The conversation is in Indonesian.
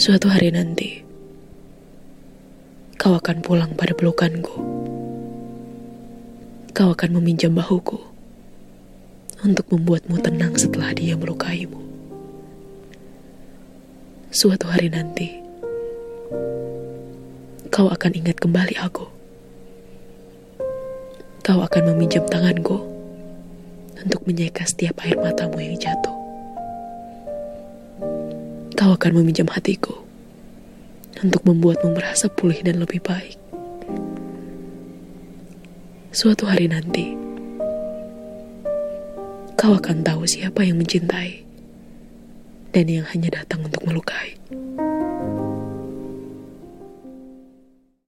Suatu hari nanti, kau akan pulang pada pelukanku. Kau akan meminjam bahuku untuk membuatmu tenang setelah dia melukaimu. Suatu hari nanti, kau akan ingat kembali aku. Kau akan meminjam tanganku untuk menyeka setiap air matamu yang jatuh. Kau akan meminjam hatiku untuk membuatmu merasa pulih dan lebih baik. Suatu hari nanti, kau akan tahu siapa yang mencintai dan yang hanya datang untuk melukai.